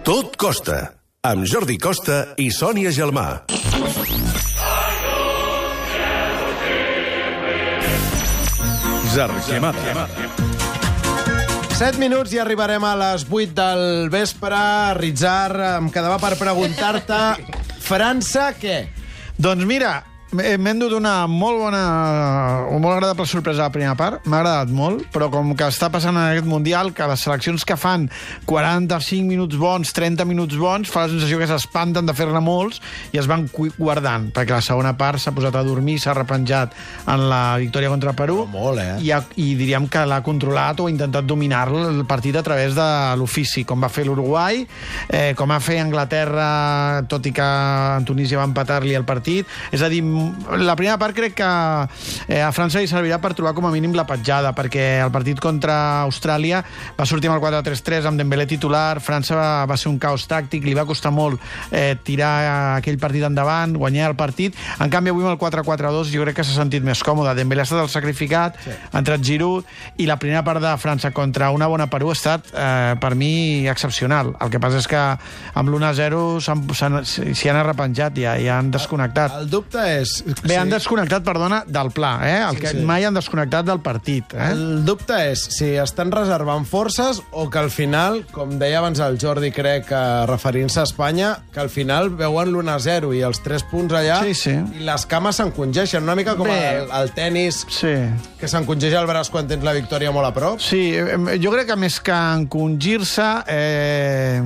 Tot costa, amb Jordi Costa i Sònia Gelmà. Zargemada. 7 minuts i arribarem a les 8 del vespre. Ritzar, em quedava per preguntar-te... França, què? Doncs mira, m'he m'he endut una molt bona, una molt agradable sorpresa a la primera part, m'ha agradat molt, però com que està passant en aquest Mundial, que les seleccions que fan 45 minuts bons, 30 minuts bons, fa la sensació que s'espanten de fer-ne molts i es van guardant, perquè la segona part s'ha posat a dormir, s'ha repenjat en la victòria contra Perú, Oh, molt, eh? i, ha, i diríem que l'ha controlat o ha intentat dominar el partit a través de l'ofici, com va fer l'Uruguai, eh, com va fer Anglaterra, tot i que en Tunísia va empatar-li el partit. És a dir, la primera part crec que eh, a França li servirà per trobar com a mínim la petjada, perquè el partit contra Austràlia va sortir amb el 4-3-3, amb Dembélé titular, França va, va ser un caos tàctic, li va costar molt eh, tirar aquell partit endavant, guanyar el partit. En canvi, avui amb el 4-4-2 jo crec que s'ha sentit més còmode. Dembélé ha estat el sacrificat, sí. ha entrat Giroud, i la primera part de França contra una bona Perú ha estat, eh, per mi, excepcional. El que passa és que amb l'1-0 s'han- s'han- s'hi han arrepenjat i, i han desconnectat. El dubte és... Bé, han desconnectat, perdona, del pla, eh? El que sí. mai han desconnectat del partit, eh? El dubte és si estan reservant forces o que al final, com deia abans el Jordi, crec, que referint-se a Espanya, que al final veuen l'1-0 i els 3 punts allà Sí, sí. i les cames s'encongeixen, una mica com Bé. el, el tennis, Sí. que s'encongeix el braç quan tens la victòria molt a prop. Sí, eh, jo crec que més que encongir-se, eh,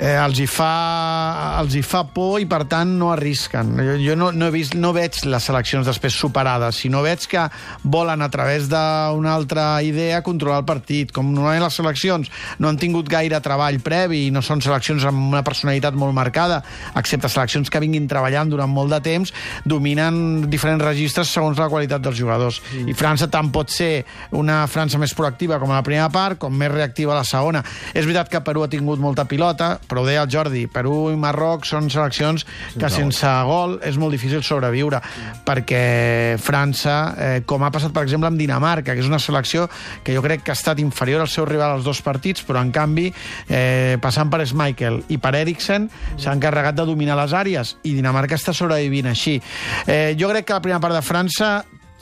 eh, els, hi fa, els hi fa por i, per tant, no arrisquen. Jo, jo no, no, he vist, no veig les seleccions després superades, sinó veig que volen, a través d'una altra idea, controlar el partit. Com normalment les seleccions no han tingut gaire treball previ i no són seleccions amb una personalitat molt marcada, excepte seleccions que vinguin treballant durant molt de temps, dominen diferents registres segons la qualitat dels jugadors. Mm. I França tant pot ser una França més proactiva com a la primera part, com més reactiva a la segona. És veritat que Perú ha tingut molta pilota, però ho deia el Jordi, Perú i Marroc són seleccions que sense gol és molt difícil sobreviure, perquè França, eh, com ha passat per exemple amb Dinamarca, que és una selecció que jo crec que ha estat inferior al seu rival als dos partits, però en canvi, eh, passant per Schmeichel i per Eriksen, s'ha encarregat de dominar les àrees i Dinamarca està sobrevivint així. Eh, jo crec que la primera part de França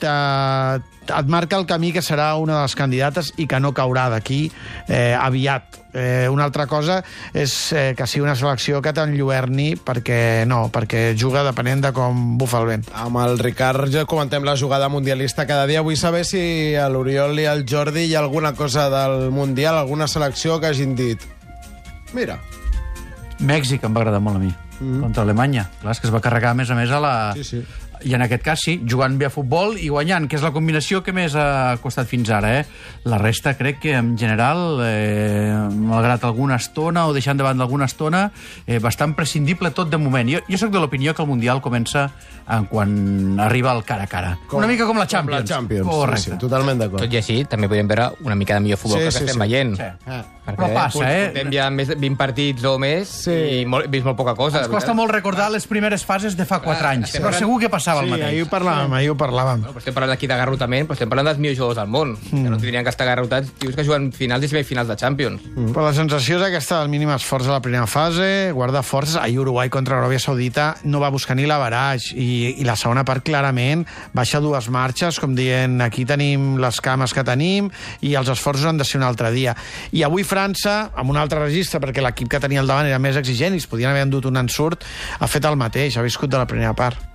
eh, et marca el camí que serà una de les candidates i que no caurà d'aquí eh, aviat. Eh, una altra cosa és eh, que sigui una selecció que t'enlluerni perquè no, perquè juga depenent de com bufa el vent. Amb el Ricard ja comentem la jugada mundialista cada dia. Vull saber si a l'Oriol i al Jordi hi ha alguna cosa del Mundial, alguna selecció que hagin dit mira, Mèxic em va agradar molt a mi, mm. contra Alemanya. Clar, és que es va carregar, a més a més, a la... Sí, sí. I en aquest cas sí, jugant bé a futbol i guanyant, que és la combinació que més ha costat fins ara. Eh? La resta crec que en general, eh, malgrat alguna estona o deixant de banda alguna estona, eh, bastant prescindible tot de moment. Jo, jo sóc de l'opinió que el Mundial comença en quan arriba el cara a cara. Com- Una mica com la com Champions. la Champions. Correcte. Sí, sí, totalment d'acord. Tot i així, també podem veure una mica de millor futbol Sí, que sí, estem sí. veient. Sí. Ah. Perquè Però passa, pot- eh? Portem ja més de 20 partits o més Sí. i molt, vist molt poca cosa. Ens costa molt recordar les primeres fases de fa 4 Clar, anys, però segur que passava el Sí, mateix. ahir ho parlàvem, ahir ho parlàvem. Però estem parlant aquí de garrotament, però estem parlant dels millors jugadors del món. Mm. Que no tindrien que estar garrotats tios que juguen finals i semifinals de Champions. Mm. Però la sensació és aquesta del mínim esforç a la primera fase, guardar forces. Ahir Uruguai contra Aràbia Saudita no va buscar ni la baraix i, i la segona part clarament baixa dues marxes, com dient aquí tenim les cames que tenim i els esforços han de ser un altre dia. I avui França, amb un altre registre, perquè l'equip que tenia al davant era més exigent i es podien haver endut un ensurt, ha fet el mateix, ha viscut de la primera part.